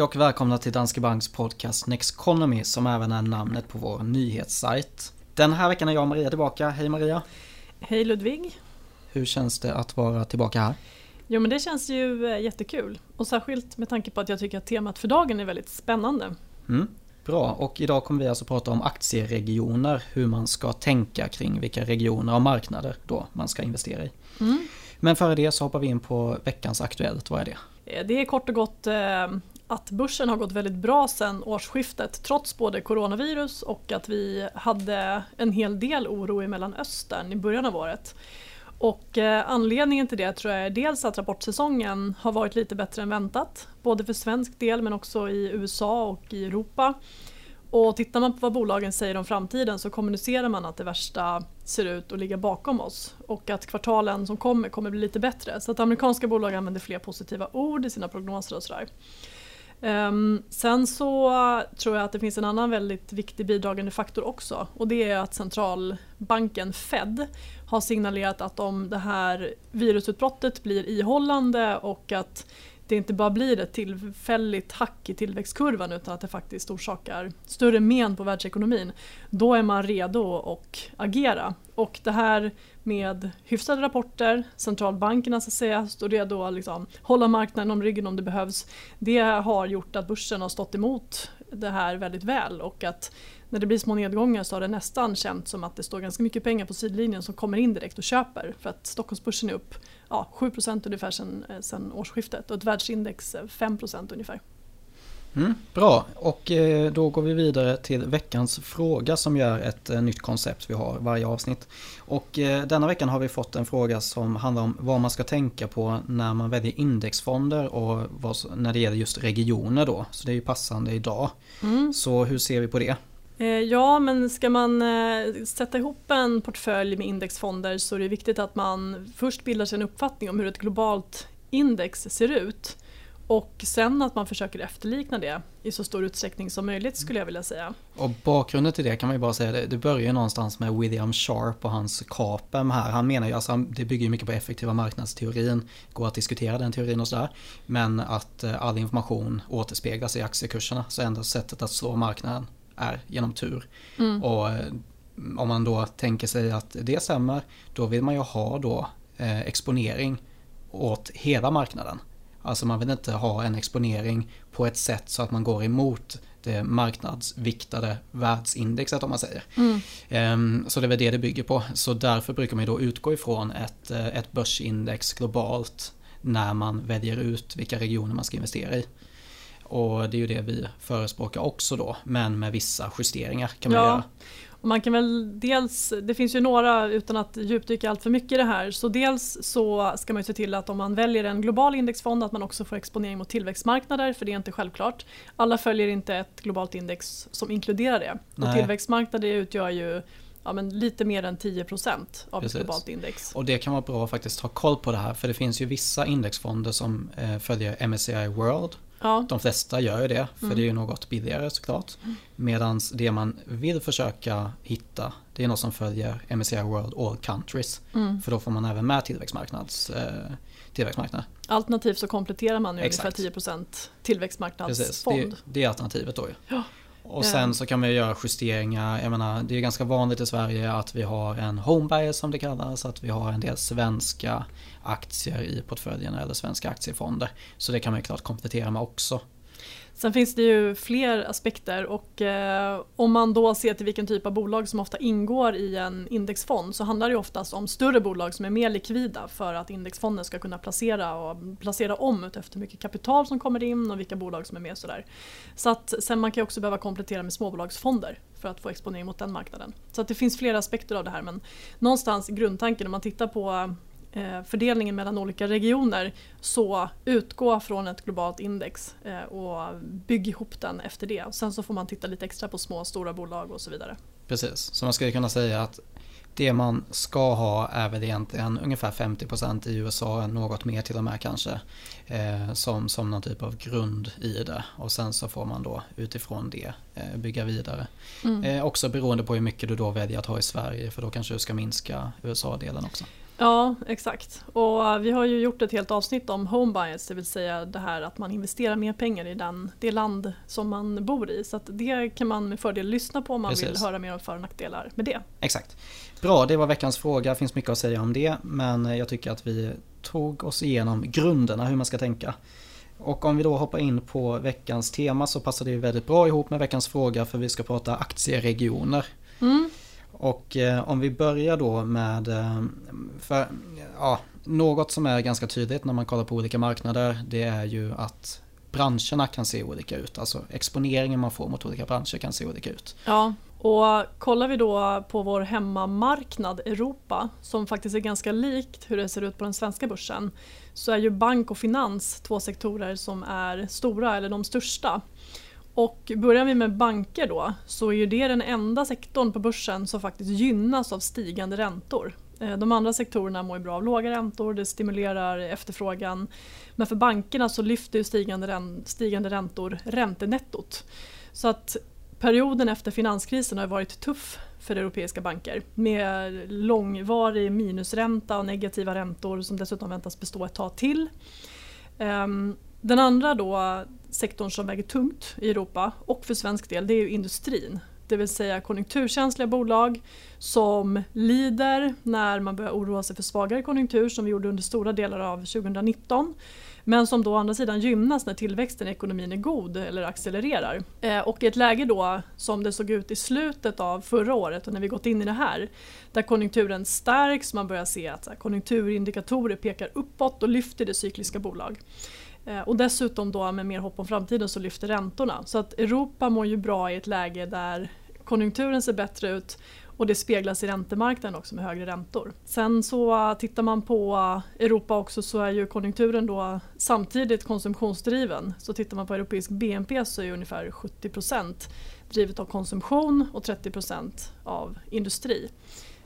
Hej och välkomna till Danske Banks podcast Nexconomy som även är namnet på vår nyhetssajt. Den här veckan är jag och Maria tillbaka. Hej Maria! Hej Ludvig! Hur känns det att vara tillbaka här? Jo men det känns ju eh, jättekul och särskilt med tanke på att jag tycker att temat för dagen är väldigt spännande. Mm, bra, och idag kommer vi alltså prata om aktieregioner, hur man ska tänka kring vilka regioner och marknader då man ska investera i. Mm. Men före det så hoppar vi in på veckans Aktuellt, vad är det? Eh, det är kort och gott eh, att börsen har gått väldigt bra sedan årsskiftet trots både coronavirus och att vi hade en hel del oro i Mellanöstern i början av året. Och eh, anledningen till det tror jag är dels att rapportsäsongen har varit lite bättre än väntat. Både för svensk del men också i USA och i Europa. Och tittar man på vad bolagen säger om framtiden så kommunicerar man att det värsta ser ut att ligga bakom oss och att kvartalen som kommer kommer bli lite bättre. Så att amerikanska bolag använder fler positiva ord i sina prognoser och sådär. Um, sen så tror jag att det finns en annan väldigt viktig bidragande faktor också och det är att centralbanken Fed har signalerat att om det här virusutbrottet blir ihållande och att det inte bara blir ett tillfälligt hack i tillväxtkurvan utan att det faktiskt orsakar större men på världsekonomin. Då är man redo att agera. Och det här med hyfsade rapporter, centralbankerna så att säga, står redo att liksom hålla marknaden om ryggen om det behövs. Det har gjort att börsen har stått emot det här väldigt väl och att när det blir små nedgångar så har det nästan känts som att det står ganska mycket pengar på sidlinjen som kommer in direkt och köper för att Stockholmsbörsen är upp ja, 7% ungefär sedan, eh, sedan årsskiftet och ett världsindex 5% ungefär. Mm, bra, och eh, då går vi vidare till veckans fråga som gör ett eh, nytt koncept vi har varje avsnitt. Och denna veckan har vi fått en fråga som handlar om vad man ska tänka på när man väljer indexfonder och vad, när det gäller just regioner då. Så det är ju passande idag. Mm. Så hur ser vi på det? Eh, ja, men ska man eh, sätta ihop en portfölj med indexfonder så är det viktigt att man först bildar sig en uppfattning om hur ett globalt index ser ut. Och sen att man försöker efterlikna det i så stor utsträckning som möjligt skulle jag vilja säga. Och bakgrunden till det kan man ju bara säga, det, det börjar någonstans med William Sharp och hans KAPEM här. Han menar ju, alltså det bygger ju mycket på effektiva marknadsteorin, går att diskutera den teorin och sådär. Men att eh, all information återspeglas i aktiekurserna, så enda sättet att slå marknaden är genom tur. Mm. Och eh, om man då tänker sig att det stämmer, då vill man ju ha då eh, exponering åt hela marknaden. Alltså man vill inte ha en exponering på ett sätt så att man går emot det marknadsviktade världsindexet om man säger. Mm. Ehm, så det är väl det det bygger på. Så därför brukar man då utgå ifrån ett, eh, ett börsindex globalt när man väljer ut vilka regioner man ska investera i. Och det är ju det vi förespråkar också då, men med vissa justeringar kan man ja. göra. Och man kan väl dels, det finns ju några utan att djupdyka allt för mycket i det här, så dels så ska man ju se till att om man väljer en global indexfond att man också får exponering mot tillväxtmarknader, för det är inte självklart. Alla följer inte ett globalt index som inkluderar det. Nej. Och tillväxtmarknader utgör ju ja, men lite mer än 10% av Precis. ett globalt index. Och det kan vara bra att faktiskt ha koll på det här för det finns ju vissa indexfonder som eh, följer MSCI World Ja. De flesta gör ju det, för mm. det är ju något billigare såklart. Mm. Medan det man vill försöka hitta, det är något som följer MSCI World All Countries. Mm. För då får man även med tillväxtmarknads, eh, tillväxtmarknad. Alternativt så kompletterar man ju ungefär 10% tillväxtmarknadsfond. Precis, det, det är alternativet då ju. Ja. Och sen så kan man göra justeringar. Jag menar, det är ganska vanligt i Sverige att vi har en homebuyer som det kallas. Att vi har en del svenska aktier i portföljerna eller svenska aktiefonder. Så det kan man ju klart komplettera med också. Sen finns det ju fler aspekter och eh, om man då ser till vilken typ av bolag som ofta ingår i en indexfond så handlar det oftast om större bolag som är mer likvida för att indexfonden ska kunna placera och placera om efter hur mycket kapital som kommer in och vilka bolag som är med. Sådär. Så att, sen man kan också behöva komplettera med småbolagsfonder för att få exponering mot den marknaden. Så att det finns flera aspekter av det här men någonstans grundtanken om man tittar på fördelningen mellan olika regioner så utgå från ett globalt index eh, och bygg ihop den efter det. Och sen så får man titta lite extra på små och stora bolag och så vidare. Precis, så man skulle kunna säga att det man ska ha är väl egentligen ungefär 50% i USA, något mer till och med kanske, eh, som, som någon typ av grund i det. Och sen så får man då utifrån det eh, bygga vidare. Mm. Eh, också beroende på hur mycket du då väljer att ha i Sverige, för då kanske du ska minska USA-delen också. Ja, exakt. Och vi har ju gjort ett helt avsnitt om home bias, det vill säga det här att man investerar mer pengar i den, det land som man bor i. Så det kan man med fördel lyssna på om man Precis. vill höra mer om för och nackdelar med det. Exakt. Bra, det var veckans fråga. Det finns mycket att säga om det. Men jag tycker att vi tog oss igenom grunderna hur man ska tänka. Och om vi då hoppar in på veckans tema så passar det väldigt bra ihop med veckans fråga för vi ska prata aktieregioner. Mm. Och eh, om vi börjar då med eh, för, ja, något som är ganska tydligt när man kollar på olika marknader det är ju att branscherna kan se olika ut. Alltså exponeringen man får mot olika branscher kan se olika ut. Ja, och kollar vi då på vår hemmamarknad Europa som faktiskt är ganska likt hur det ser ut på den svenska börsen så är ju bank och finans två sektorer som är stora eller de största. Och börjar vi med banker då så är ju det den enda sektorn på börsen som faktiskt gynnas av stigande räntor. Eh, de andra sektorerna mår bra av låga räntor, det stimulerar efterfrågan. Men för bankerna så lyfter stigande, stigande räntor räntenettot. Så att perioden efter finanskrisen har varit tuff för europeiska banker med långvarig minusränta och negativa räntor som dessutom väntas bestå ett tag till. Ehm, den andra då, sektorn som väger tungt i Europa och för svensk del det är industrin. Det vill säga konjunkturkänsliga bolag som lider när man börjar oroa sig för svagare konjunktur som vi gjorde under stora delar av 2019. Men som då å andra sidan gynnas när tillväxten i ekonomin är god eller accelererar. Eh, och i ett läge då som det såg ut i slutet av förra året och när vi gått in i det här där konjunkturen stärks, man börjar se att konjunkturindikatorer pekar uppåt och lyfter det cykliska bolag. Eh, och dessutom då med mer hopp om framtiden så lyfter räntorna. Så att Europa mår ju bra i ett läge där konjunkturen ser bättre ut och det speglas i räntemarknaden också med högre räntor. Sen så eh, tittar man på eh, Europa också så är ju konjunkturen då samtidigt konsumtionsdriven. Så tittar man på europeisk BNP så är ungefär 70% drivet av konsumtion och 30% av industri.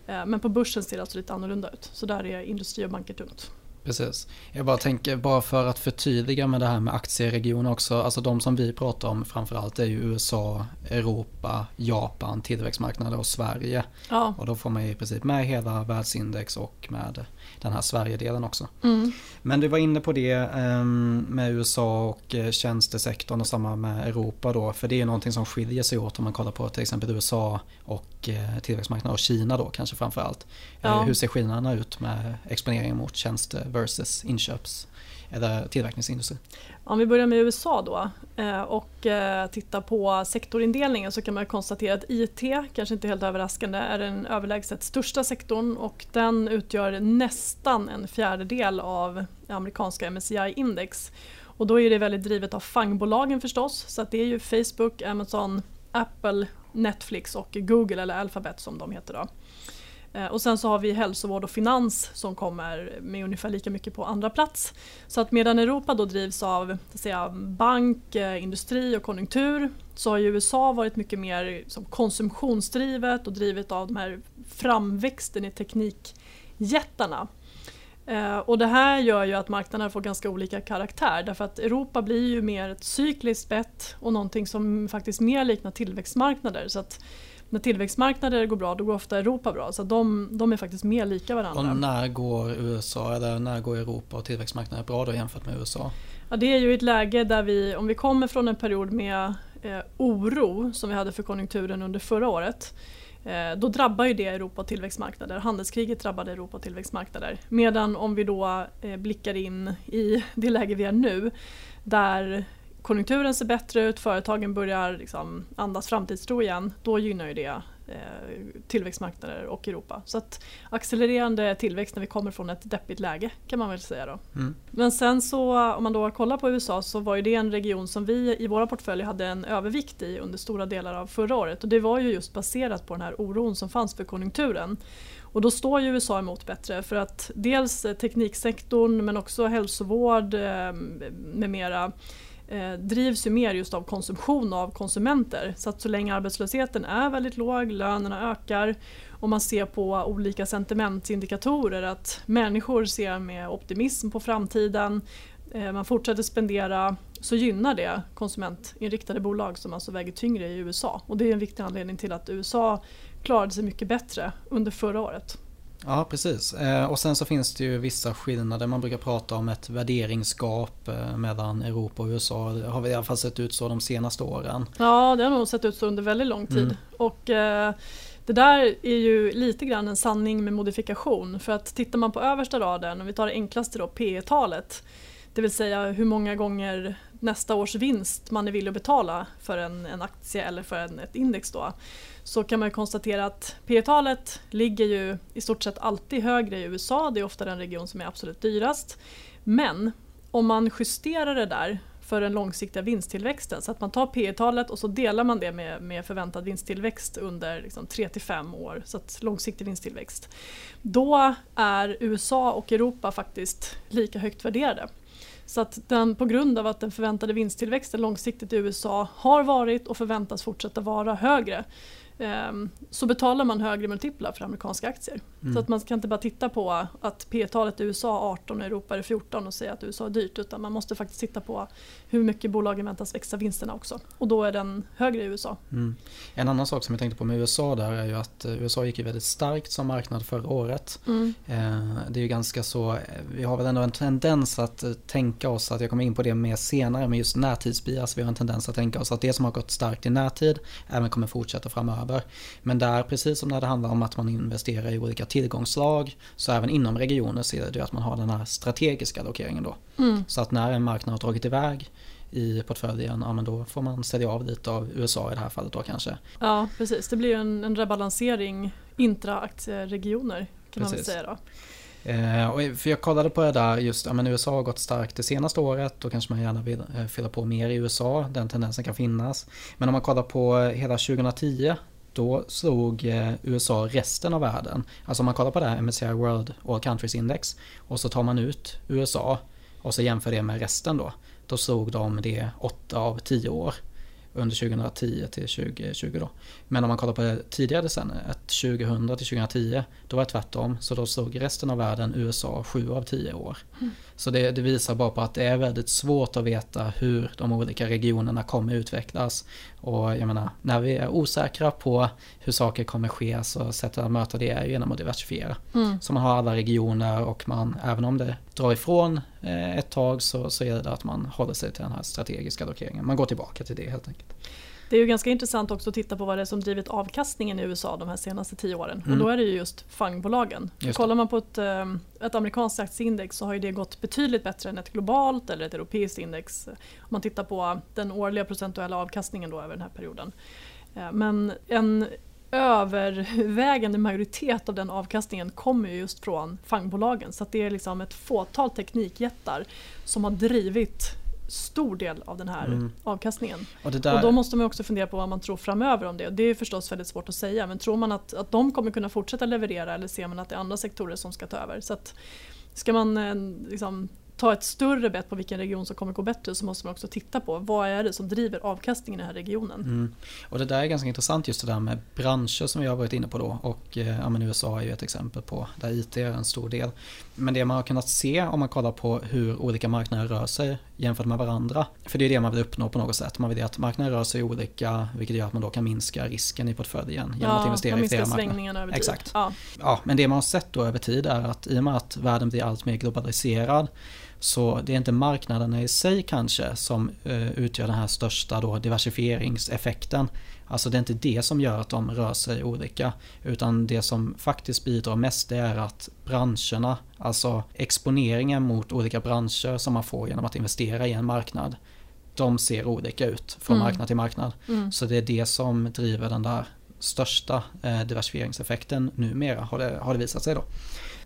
Men på börsen ser det alltså lite annorlunda ut. Så där är industri och banker tungt. Precis. Jag bara tänker, bara för att förtydliga med det här med aktieregioner också. Alltså de som vi pratar om framförallt är ju USA, Europa, Japan, tillväxtmarknader och Sverige. Ja. Och då får man i princip med hela världsindex och med den här Sverigedelen också. Mm. Men du var inne på det ehm, med USA och eh, tjänstesektorn och samma med Europa då. För det är någonting som skiljer sig åt om man kollar på till exempel USA och eh, tillväxtmarknader och Kina då kanske framförallt. Eh, ja. Hur ser skillnaderna ut med exponeringen mot tjänste versus inköps eller tillverkningsindustri? Om vi börjar med USA då eh, och eh, tittar på sektorindelningen så kan man konstatera att IT, kanske inte helt överraskande, är den överlägset största sektorn och den utgör nästan en fjärdedel av amerikanska MSCI-index. Och då är det väldigt drivet av fangbolagen förstås, så att det är ju Facebook, Amazon, Apple, Netflix och Google eller Alphabet som de heter. Då. Eh, och sen så har vi hälsovård och finans som kommer med ungefär lika mycket på andra plats. Så att medan Europa då drivs av säga, bank, eh, industri och konjunktur så har ju USA varit mycket mer som konsumtionsdrivet och drivet av de här framväxten i teknikjättarna. Eh, och det här gör ju att marknaderna får ganska olika karaktär därför att Europa blir ju mer ett cykliskt bett och någonting som faktiskt mer liknar tillväxtmarknader. Så att när tillväxtmarknader går bra då går ofta Europa bra. Så de, de är faktiskt mer lika varandra. Och när går USA eller när går Europa och tillväxtmarknader bra då jämfört med USA? Ja, det är ju ett läge där vi, om vi kommer från en period med eh, oro som vi hade för konjunkturen under förra året eh, då drabbar ju det Europa och tillväxtmarknader. Handelskriget drabbade Europa och tillväxtmarknader. Medan om vi då eh, blickar in i det läge vi är nu där konjunkturen ser bättre ut, företagen börjar liksom andas framtidstro igen, då gynnar ju det eh, tillväxtmarknader och Europa. Så att accelererande tillväxt när vi kommer från ett deppigt läge kan man väl säga då. Mm. Men sen så om man då kollar på USA så var ju det en region som vi i våra portföljer hade en övervikt i under stora delar av förra året och det var ju just baserat på den här oron som fanns för konjunkturen. Och då står ju USA emot bättre för att dels tekniksektorn men också hälsovård eh, med mera eh, drivs ju mer just av konsumtion av konsumenter. Så att så länge arbetslösheten är väldigt låg, lönerna ökar och man ser på olika sentimentindikatorer att människor ser med optimism på framtiden, eh, man fortsätter spendera så gynnar det konsumentinriktade bolag som alltså väger tyngre i USA. Och det är en viktig anledning till att USA klarade sig mycket bättre under förra året. Ja, precis. Eh, och sen så finns det ju vissa skillnader. Man brukar prata om ett värderingsgap eh, mellan Europa och USA. Det har vi i alla fall sett ut så de senaste åren. Ja, det har nog sett ut så under väldigt lång tid. Mm. Och eh, det där är ju lite grann en sanning med modifikation. För att tittar man på översta raden, om vi tar det enklaste då, P talet det vill säga hur många gånger nästa års vinst man är villig att betala för en, en aktie eller för en, ett index då så kan man konstatera att P talet ligger ju i stort sett alltid högre i USA, det är ofta den region som är absolut dyrast. Men om man justerar det där för den långsiktiga vinsttillväxten. Så att man tar P talet och så delar man det med, med förväntad vinsttillväxt under liksom 3-5 år, så att långsiktig vinsttillväxt. Då är USA och Europa faktiskt lika högt värderade. Så att den, på grund av att den förväntade vinsttillväxten långsiktigt i USA har varit och förväntas fortsätta vara högre så betalar man högre multiplar för amerikanska aktier. Mm. Så att man kan inte bara titta på att P-talet i USA är 18 och Europa är 14 och säga att USA är dyrt utan man måste faktiskt titta på hur mycket bolagen väntas växa vinsterna också. Och då är den högre i USA. Mm. En annan sak som jag tänkte på med USA där är ju att eh, USA gick ju väldigt starkt som marknad förra året. Mm. Ehm, det är ju ganska så, eh, vi har väl ändå en tendens att eh, tänka oss, att jag kommer in på det mer senare, med just närtidsbias, vi har en tendens att tänka oss att det som har gått starkt i närtid även kommer fortsätta framöver framöver. Men där, precis som när det handlar om att man investerar i olika tillgångslag, så även inom regioner ser du att man har den här strategiska allokeringen då. Mm. Så att när en marknad har dragit iväg i portföljen, ja men då får man sälja av lite av USA i det här fallet då kanske. Ja precis, det blir en, en rebalansering intra-aktieregioner kan precis. man väl säga då. Eh, för jag kollade på det där just, ja men USA har gått starkt det senaste året. Då kanske man gärna vill eh, fylla på mer i USA. Den tendensen kan finnas. Men om man kollar på hela 2010 då slog eh, USA resten av världen. Alltså om man kollar på det här MSCI World All Countries Index och så tar man ut USA och så jämför det med resten då. Då slog de det 8 av 10 år under 2010 till 2020 då. Men om man kollar på det tidigare decenniet, 2000 till 2010, då var det tvärtom. Så då slog resten av världen USA 7 av 10 år. Mm. Så det, det, visar bara på att det är väldigt svårt att veta hur de olika regionerna kommer utvecklas. Och jag menar, när vi är osäkra på hur saker kommer ske så sättet att möta det är genom att diversifiera. Mm. Så man har alla regioner och man, även om det drar ifrån eh, ett tag så, så är det att man håller sig till den här strategiska allokeringen. Man går tillbaka till det helt enkelt. Det är ju ganska intressant också att titta på vad det är som drivit avkastningen i USA de här senaste tio åren. Mm. Och då är det ju just fangbolagen. Kollar man på ett, eh, ett amerikanskt aktieindex så har det gått betydligt bättre än ett globalt eller ett europeiskt index. Om man tittar på den årliga procentuella avkastningen då över den här perioden. Eh, men en övervägande majoritet av den avkastningen kommer just från fangbolagen. Så det är liksom ett fåtal teknikjättar som har drivit stor del av den här mm. avkastningen. Och, där... och, då måste man också fundera på vad man tror framöver om det. Det är förstås väldigt svårt att säga men tror man att, att de kommer kunna fortsätta leverera eller ser man att det är andra sektorer som ska ta över? Så att, ska man eh, liksom, ta ett större bett på vilken region som kommer gå bättre så måste man också titta på vad är det som driver avkastningen i den här regionen. Mm. Och det där är ganska intressant just det där med branscher som vi har varit inne på då och eh, ja, men USA är ju ett exempel på där IT är en stor del. Men det man har kunnat se om man kollar på hur olika marknader rör sig jämfört med varandra. För det är det man vill uppnå på något sätt. Man vill att marknaden rör sig olika vilket gör att man då kan minska risken i portföljen genom ja, att investera i flera marknader. Över tid. Exakt. Ja. ja, men det man har sett då över tid är att i och med att världen blir allt mer globaliserad så det är inte marknaderna i sig kanske som eh, utgör den här största då diversifieringseffekten. Alltså det är inte det som gör att de rör sig olika. Utan det som faktiskt bidrar mest det är att branscherna, alltså exponeringen mot olika branscher som man får genom att investera i en marknad. De ser olika ut från mm. marknad till marknad. Mm. Så det är det som driver den där största eh, diversifieringseffekten numera har det, har det visat sig då.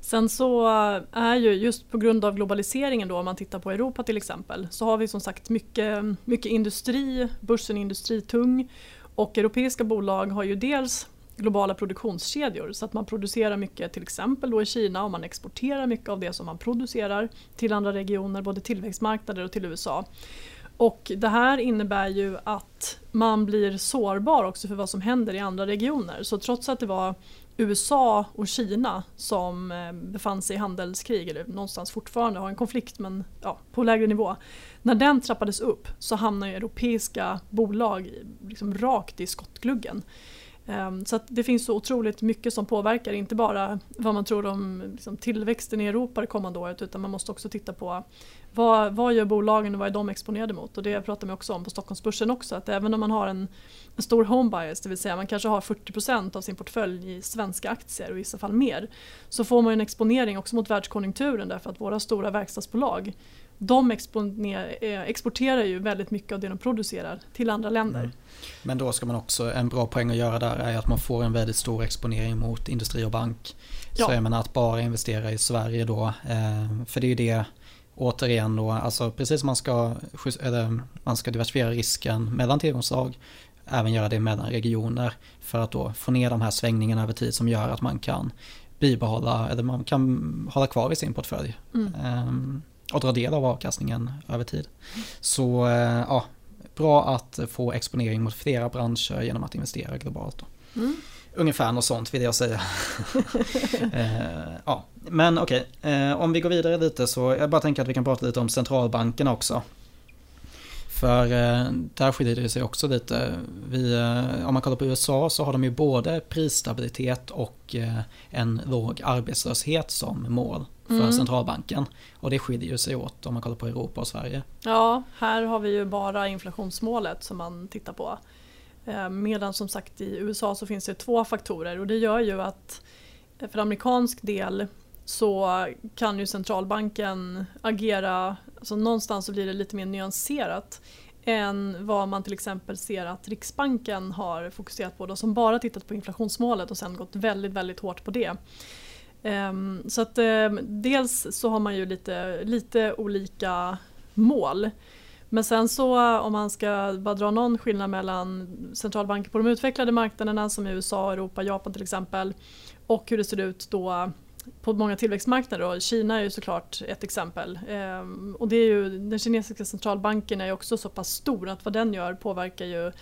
Sen så är ju just på grund av globaliseringen då om man tittar på Europa till exempel så har vi som sagt mycket, mycket industri, börsen är industritung och europeiska bolag har ju dels globala produktionskedjor så att man producerar mycket till exempel då i Kina och man exporterar mycket av det som man producerar till andra regioner, både tillväxtmarknader och till USA. Och det här innebär ju att man blir sårbar också för vad som händer i andra regioner. Så trots att det var USA och Kina som eh, befann sig i handelskrig, eller någonstans fortfarande har en konflikt men ja, på lägre nivå. När den trappades upp så hamnade ju europeiska bolag liksom rakt i skottgluggen. Ehm, så det finns så otroligt mycket som påverkar, inte bara vad man tror om liksom, tillväxten i Europa det kommande året utan man måste också titta på vad, vad gör bolagen och vad är de exponerade mot? Och det pratar man också om på Stockholmsbörsen också att även om man har en, en stor home bias, det vill säga man kanske har 40% av sin portfölj i svenska aktier och i vissa fall mer så får man en exponering också mot världskonjunkturen därför att våra stora verkstadsbolag de eh, exporterar ju väldigt mycket av det de producerar till andra länder. Mm. Men då ska man också, en bra poäng att göra där är att man får en väldigt stor exponering mot industri och bank. Ja. Så jag menar att bara investera i Sverige då, eh, för det är ju det återigen då, alltså precis som man ska, eller man ska diversifiera risken mellan tillgångsslag, även göra det mellan regioner för att då få ner de här svängningarna över tid som gör att man kan bibehålla, eller man kan hålla kvar i sin portfölj. Mm. Um, och dra del av avkastningen över tid. Så eh, ja, bra att få exponering mot flera branscher genom att investera globalt. Mm. Ungefär något sånt vill jag säga. eh, ja. Men okej, okay. eh, om vi går vidare lite så jag bara tänker att vi kan prata lite om centralbankerna också. För eh, där skiljer det sig också lite. Vi, eh, om man kollar på USA så har de ju både prisstabilitet och eh, en låg arbetslöshet som mål för mm. centralbanken. Och det skiljer ju sig åt om man kollar på Europa och Sverige. Ja, här har vi ju bara inflationsmålet som man tittar på. Medan som sagt i USA så finns det två faktorer och det gör ju att för amerikansk del så kan ju centralbanken agera, alltså någonstans så blir det lite mer nyanserat än vad man till exempel ser att Riksbanken har fokuserat på då, som bara tittat på inflationsmålet och sen gått väldigt, väldigt hårt på det. Um, så att um, dels så har man ju lite, lite olika mål. Men sen så om man ska bara dra någon skillnad mellan centralbanker på de utvecklade marknaderna som i USA, Europa, Japan till exempel och hur det ser ut då på många tillväxtmarknader. Då. Kina är ju såklart ett exempel. Ehm, och det är ju, den kinesiska centralbanken är ju också så pass stor att vad den gör påverkar ju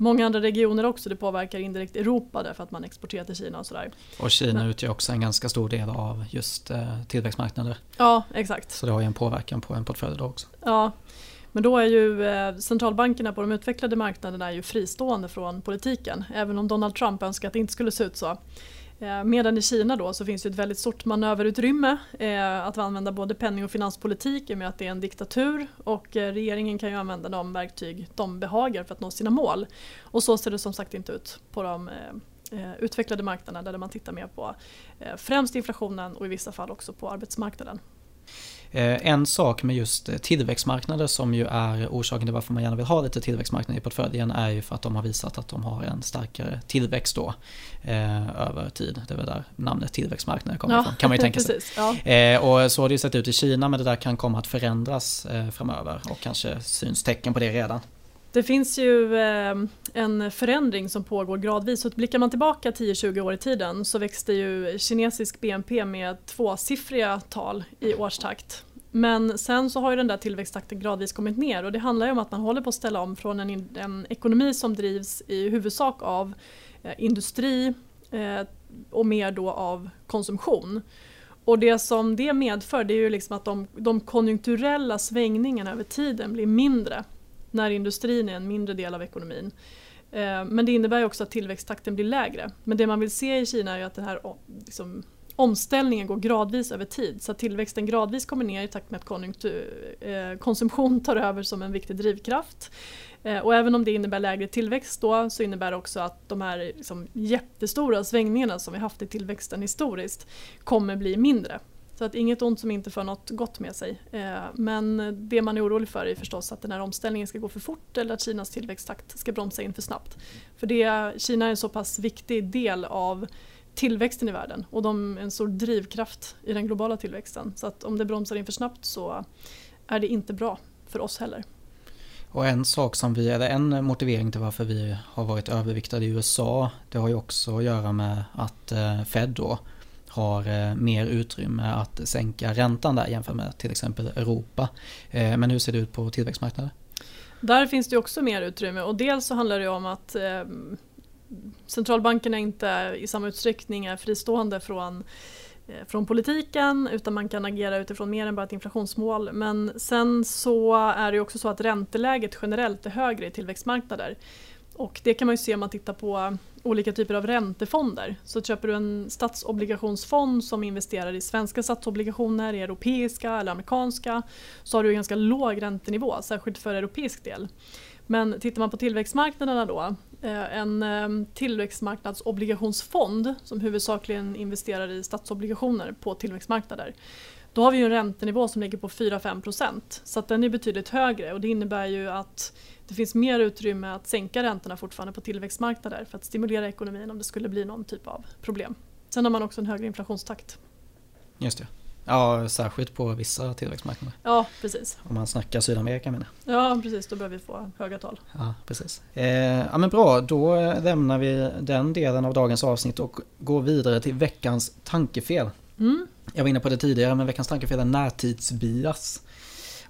många andra regioner också. Det påverkar indirekt Europa därför att man exporterar till Kina och sådär. Och Kina Men. utgör också en ganska stor del av just eh, tillväxtmarknader. Ja, exakt. Så det har ju en påverkan på en portfölj då också. Ja, men då är ju eh, centralbankerna på de utvecklade marknaderna är ju fristående från politiken. Även om Donald Trump önskar att det inte skulle se ut så. Eh, medan i Kina då så finns det ett väldigt stort manöverutrymme eh, att använda både penning och finanspolitik i och med att det är en diktatur och eh, regeringen kan ju använda de verktyg de behagar för att nå sina mål. Och så ser det som sagt inte ut på de eh, eh utvecklade marknaderna där man tittar mer på eh, främst inflationen och i vissa fall också på arbetsmarknaden. Eh, en sak med just eh, tillväxtmarknader som ju är orsaken till varför man gärna vill ha lite tillväxtmarknader i portföljen är ju för att de har visat att de har en starkare tillväxt då eh, över tid. Det väl där namnet tillväxtmarknader kommer ja, ifrån kan man ju tänka sig. ja. eh, och så har det ju sett ut i Kina men det där kan komma att förändras eh, framöver och kanske syns tecken på det redan. Det finns ju eh, en förändring som pågår gradvis. Så blickar man tillbaka 10-20 år i tiden så växte ju kinesisk BNP med tvåsiffriga tal i årstakt. Men sen så har ju den där tillväxttakten gradvis kommit ner och det handlar ju om att man håller på att ställa om från en, en ekonomi som drivs i huvudsak av eh, industri eh, och mer då av konsumtion. Och det som det medför det är ju liksom att de, de konjunkturella svängningarna över tiden blir mindre när industrin är en mindre del av ekonomin. Eh, men det innebär också att tillväxttakten blir lägre. Men det man vill se i Kina är att den här liksom, omställningen går gradvis över tid. Så att tillväxten gradvis kommer ner i takt med att eh, konsumtion tar över som en viktig drivkraft. Eh, och även om det innebär lägre tillväxt då så innebär det också att de här liksom, jättestora svängningarna som vi haft i tillväxten historiskt kommer bli mindre. Så att inget ont som inte för något gott med sig. Eh, men det man är orolig för är förstås att den här omställningen ska gå för fort eller att Kinas tillväxttakt ska bromsa in för snabbt. För det, Kina är en så pass viktig del av tillväxten i världen och de är en stor drivkraft i den globala tillväxten. Så att om det bromsar in för snabbt så är det inte bra för oss heller. Och en sak som vi, eller en motivering till varför vi har varit överviktade i USA, det har ju också att göra med att eh, Fed då har eh, mer utrymme att sänka räntan där jämfört med till exempel Europa. Eh, men hur ser det ut på tillväxtmarknader? Där finns det också mer utrymme och dels så handlar det om att ehm, centralbankerna inte i samma utsträckning är fristående från eh, från politiken utan man kan agera utifrån mer än bara ett inflationsmål. Men sen så är det också så att ränteläget generellt är högre i tillväxtmarknader. Och det kan man ju se om man tittar på olika typer av räntefonder. Så köper du en statsobligationsfond som investerar i svenska statsobligationer, i europeiska eller amerikanska så har du en ganska låg räntenivå, särskilt för europeisk del. Men tittar man på tillväxtmarknaderna då, eh, en eh, tillväxtmarknadsobligationsfond som huvudsakligen investerar i statsobligationer på tillväxtmarknader. Då har vi en räntenivå som ligger på 4-5% så den är betydligt högre och det innebär ju att det finns mer utrymme att sänka räntorna fortfarande på tillväxtmarknader för att stimulera ekonomin om det skulle bli någon typ av problem. Sen har man också en högre inflationstakt. Just det. Ja, särskilt på vissa tillväxtmarknader. Ja, precis. Om man snackar Sydamerika menar Ja, precis. Då behöver vi få höga tal. Ja, precis. Eh, ja, men bra, då lämnar vi den delen av dagens avsnitt och går vidare till veckans tankefel. Mm. Jag var inne på det tidigare, men veckans tanke är närtidsbias.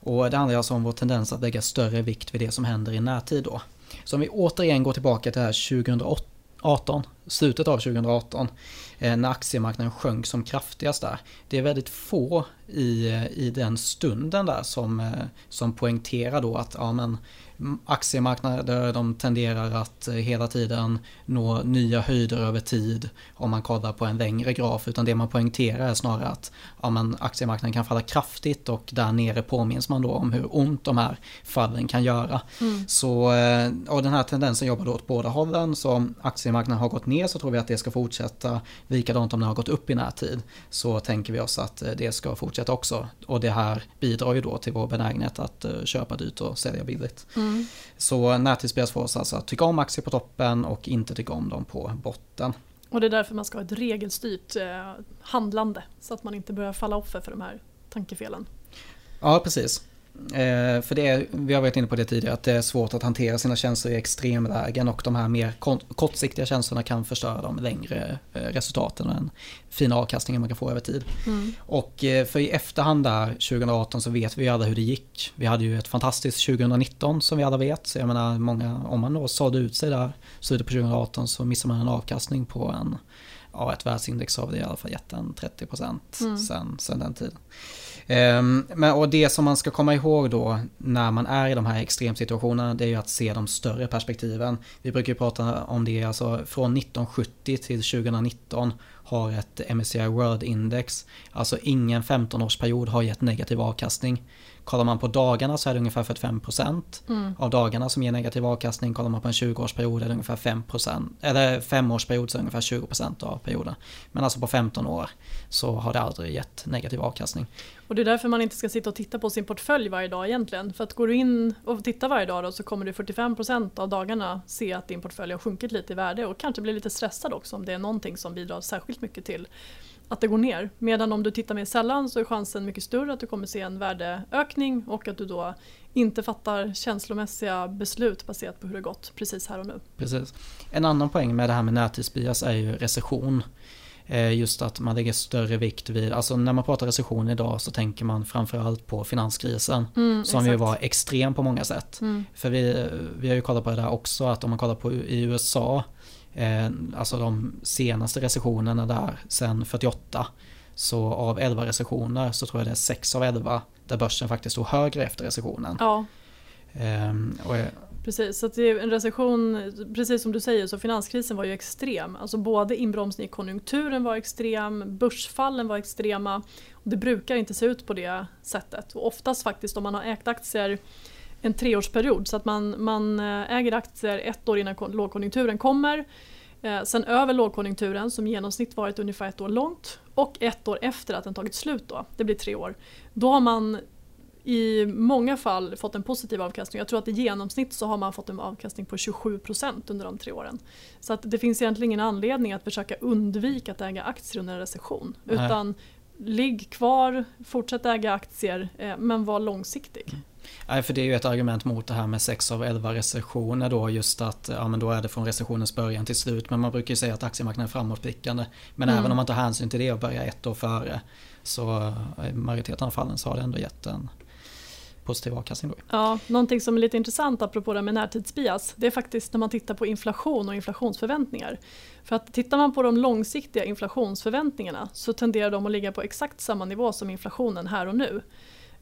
Och det handlar alltså om vår tendens att lägga större vikt vid det som händer i närtid då. Så om vi återigen går tillbaka till det här 2018, slutet av 2018, eh, när aktiemarknaden sjönk som kraftigast där. Det är väldigt få i, i den stunden där som, eh, som poängterar då att ja, men aktiemarknader de tenderar att eh, hela tiden nå nya höjder över tid om man kollar på en längre graf. Utan det man poängterar är snarare att ja, men aktiemarknaden kan falla kraftigt och där nere påminns man då om hur ont de här fallen kan göra. Mm. Så, eh, och den här tendensen jobbar då åt båda hållen. Så aktiemarknaden har gått ner så tror vi att det ska fortsätta. Likadant om den har gått upp i närtid så tänker vi oss att eh, det ska fortsätta också. Och det här bidrar ju då till vår benägenhet att köpa dyrt och sälja billigt. Mm. Så närtidsspelare får oss alltså att tycka om aktier på toppen och inte tycka om dem på botten. Och det är därför man ska ha ett regelstyrt eh, handlande så att man inte börjar falla offer för de här tankefelen. Ja, precis. Eh, för det är, vi har varit inne på det tidigare, att det är svårt att hantera sina känslor i extremlägen och de här mer kortsiktiga känslorna kan förstöra de längre eh, resultaten och den fina avkastningen man kan få över tid. Mm. Och eh, för i efterhand där 2018 så vet vi ju alla hur det gick. Vi hade ju ett fantastiskt 2019 som vi alla vet. Så jag menar, många, om man då sålde ut sig där slutet på 2018 så missar man en avkastning på en ja, ett världsindex har i alla fall gett en 30% mm. sen, sen den tiden. Ehm, men, och det som man ska komma ihåg då när man är i de här extremsituationerna det är ju att se de större perspektiven. Vi brukar ju prata om det, alltså från 1970 till 2019 har ett MSCI World Index, alltså ingen 15-årsperiod har gett negativ avkastning. Kollar man på dagarna så är det ungefär 45% mm. av dagarna som ger negativ avkastning. Kollar man på en 20-årsperiod är det ungefär 5%. Eller 5-årsperiod så är det ungefär 20% av perioden. Men alltså på 15 år så har det aldrig gett negativ avkastning. Och det är därför man inte ska sitta och titta på sin portfölj varje dag egentligen. För att går du in och tittar varje dag då, så kommer du 45% av dagarna se att din portfölj har sjunkit lite i värde och kanske blir lite stressad också om det är någonting som bidrar särskilt mycket till att det går ner. Medan om du tittar mer sällan så är chansen mycket större att du kommer se en värdeökning och att du då inte fattar känslomässiga beslut baserat på hur det gått precis här och nu. Precis. En annan poäng med det här med närtidsbias är ju recession. Eh, just att man lägger större vikt vid, alltså när man pratar recession idag så tänker man framförallt på finanskrisen. Mm, som exakt. ju var extrem på många sätt. Mm. För vi, vi har ju kollat på det där också att om man kollar på i USA eh, alltså de senaste recessionerna där sen 48 så av 11 recessioner så tror jag det är 6 av 11 där börsen faktiskt stod högre efter recessionen. Ja. Eh, och, Precis, så det är en recession, precis som du säger, så finanskrisen var ju extrem. Alltså både inbromsning i konjunkturen var extrem, börsfallen var extrema. Och det brukar inte se ut på det sättet. Och oftast faktiskt om man har ägt aktier en treårsperiod så att man, man eh, äger aktier ett år innan lågkonjunkturen kommer. Eh, sen över lågkonjunkturen som i genomsnitt varit ungefär ett år långt och ett år efter att den tagit slut då, det blir tre år. Då har man i många fall fått en positiv avkastning. Jag tror att i genomsnitt så har man fått en avkastning på 27% under de tre åren. Så att det finns egentligen ingen anledning att försöka undvika att äga aktier under en recession. Nej. Utan ligg kvar, fortsätt äga aktier eh, men var långsiktig. Nej, för det är ju ett argument mot det här med 6 av 11 recessioner då, just att ja, men då är det från recessionens början till slut. Men man brukar ju säga att aktiemarknaden är framåtblickande. Men mm. även om man tar hänsyn till det och börjar ett år före så i majoriteten av fallen så har det ändå gett en positiv avkastning. Då. Ja, någonting som är lite intressant apropå det med närtidsbias det är faktiskt när man tittar på inflation och inflationsförväntningar. För att tittar man på de långsiktiga inflationsförväntningarna så tenderar de att ligga på exakt samma nivå som inflationen här och nu.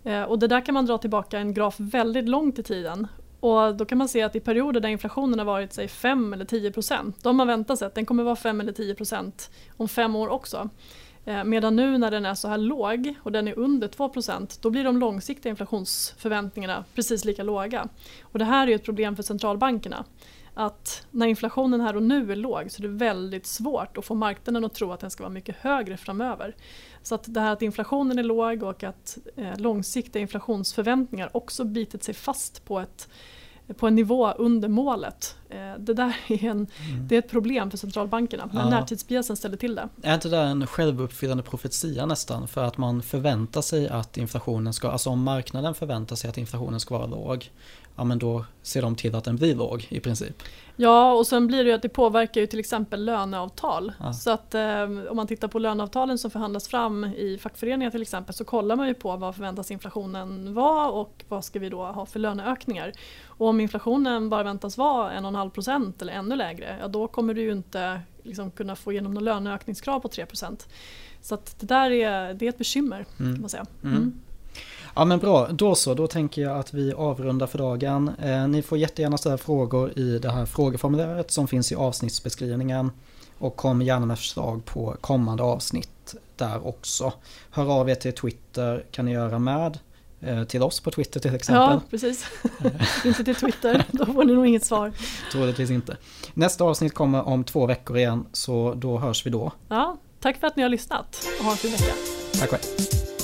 Eh, och det där kan man dra tillbaka en graf väldigt långt i tiden Och då kan man se att i perioder där inflationen har varit säg 5 eller 10 procent, då har man väntat sig att den kommer vara 5 eller 10 procent om fem år också. Eh, medan nu när den är så här låg och den är under 2% då blir de långsiktiga inflationsförväntningarna precis lika låga. Och det här är ju ett problem för centralbankerna. Att när inflationen här och nu är låg så är det väldigt svårt att få marknaden att tro att den ska vara mycket högre framöver. Så att det här att inflationen är låg och att eh, långsiktiga inflationsförväntningar också bitit sig fast på ett på en nivå under målet. Eh, det där är, en, mm. det är ett problem för centralbankerna när ja. närtidsbiasen ställer till det. Är inte det en självuppfyllande profetia nästan? För att man förväntar sig att inflationen ska, alltså om marknaden förväntar sig att inflationen ska vara låg, ja men då ser de till att den blir låg i princip. Ja och sen blir det ju att det påverkar ju till exempel löneavtal. Ja. Så att eh, om man tittar på löneavtalen som förhandlas fram i fackföreningar till exempel så kollar man ju på vad förväntas inflationen vara och vad ska vi då ha för löneökningar. Och om inflationen bara väntas vara 1,5 procent eller ännu lägre, ja då kommer du ju inte liksom kunna få igenom något löneökningskrav på 3 procent. Så att det där är, det är ett bekymmer. Mm. Kan man säga. Mm. Mm. Ja men bra, då så. Då tänker jag att vi avrundar för dagen. Eh, ni får jättegärna ställa frågor i det här frågeformuläret som finns i avsnittsbeskrivningen. Och kom gärna med förslag på kommande avsnitt där också. Hör av er till Twitter kan ni göra med. Eh, till oss på Twitter till exempel. Ja, precis. inte till Twitter, då får ni nog inget svar. Troligtvis inte. Nästa avsnitt kommer om två veckor igen, så då hörs vi då. Ja, tack för att ni har lyssnat och ha en fin vecka. Tack själv.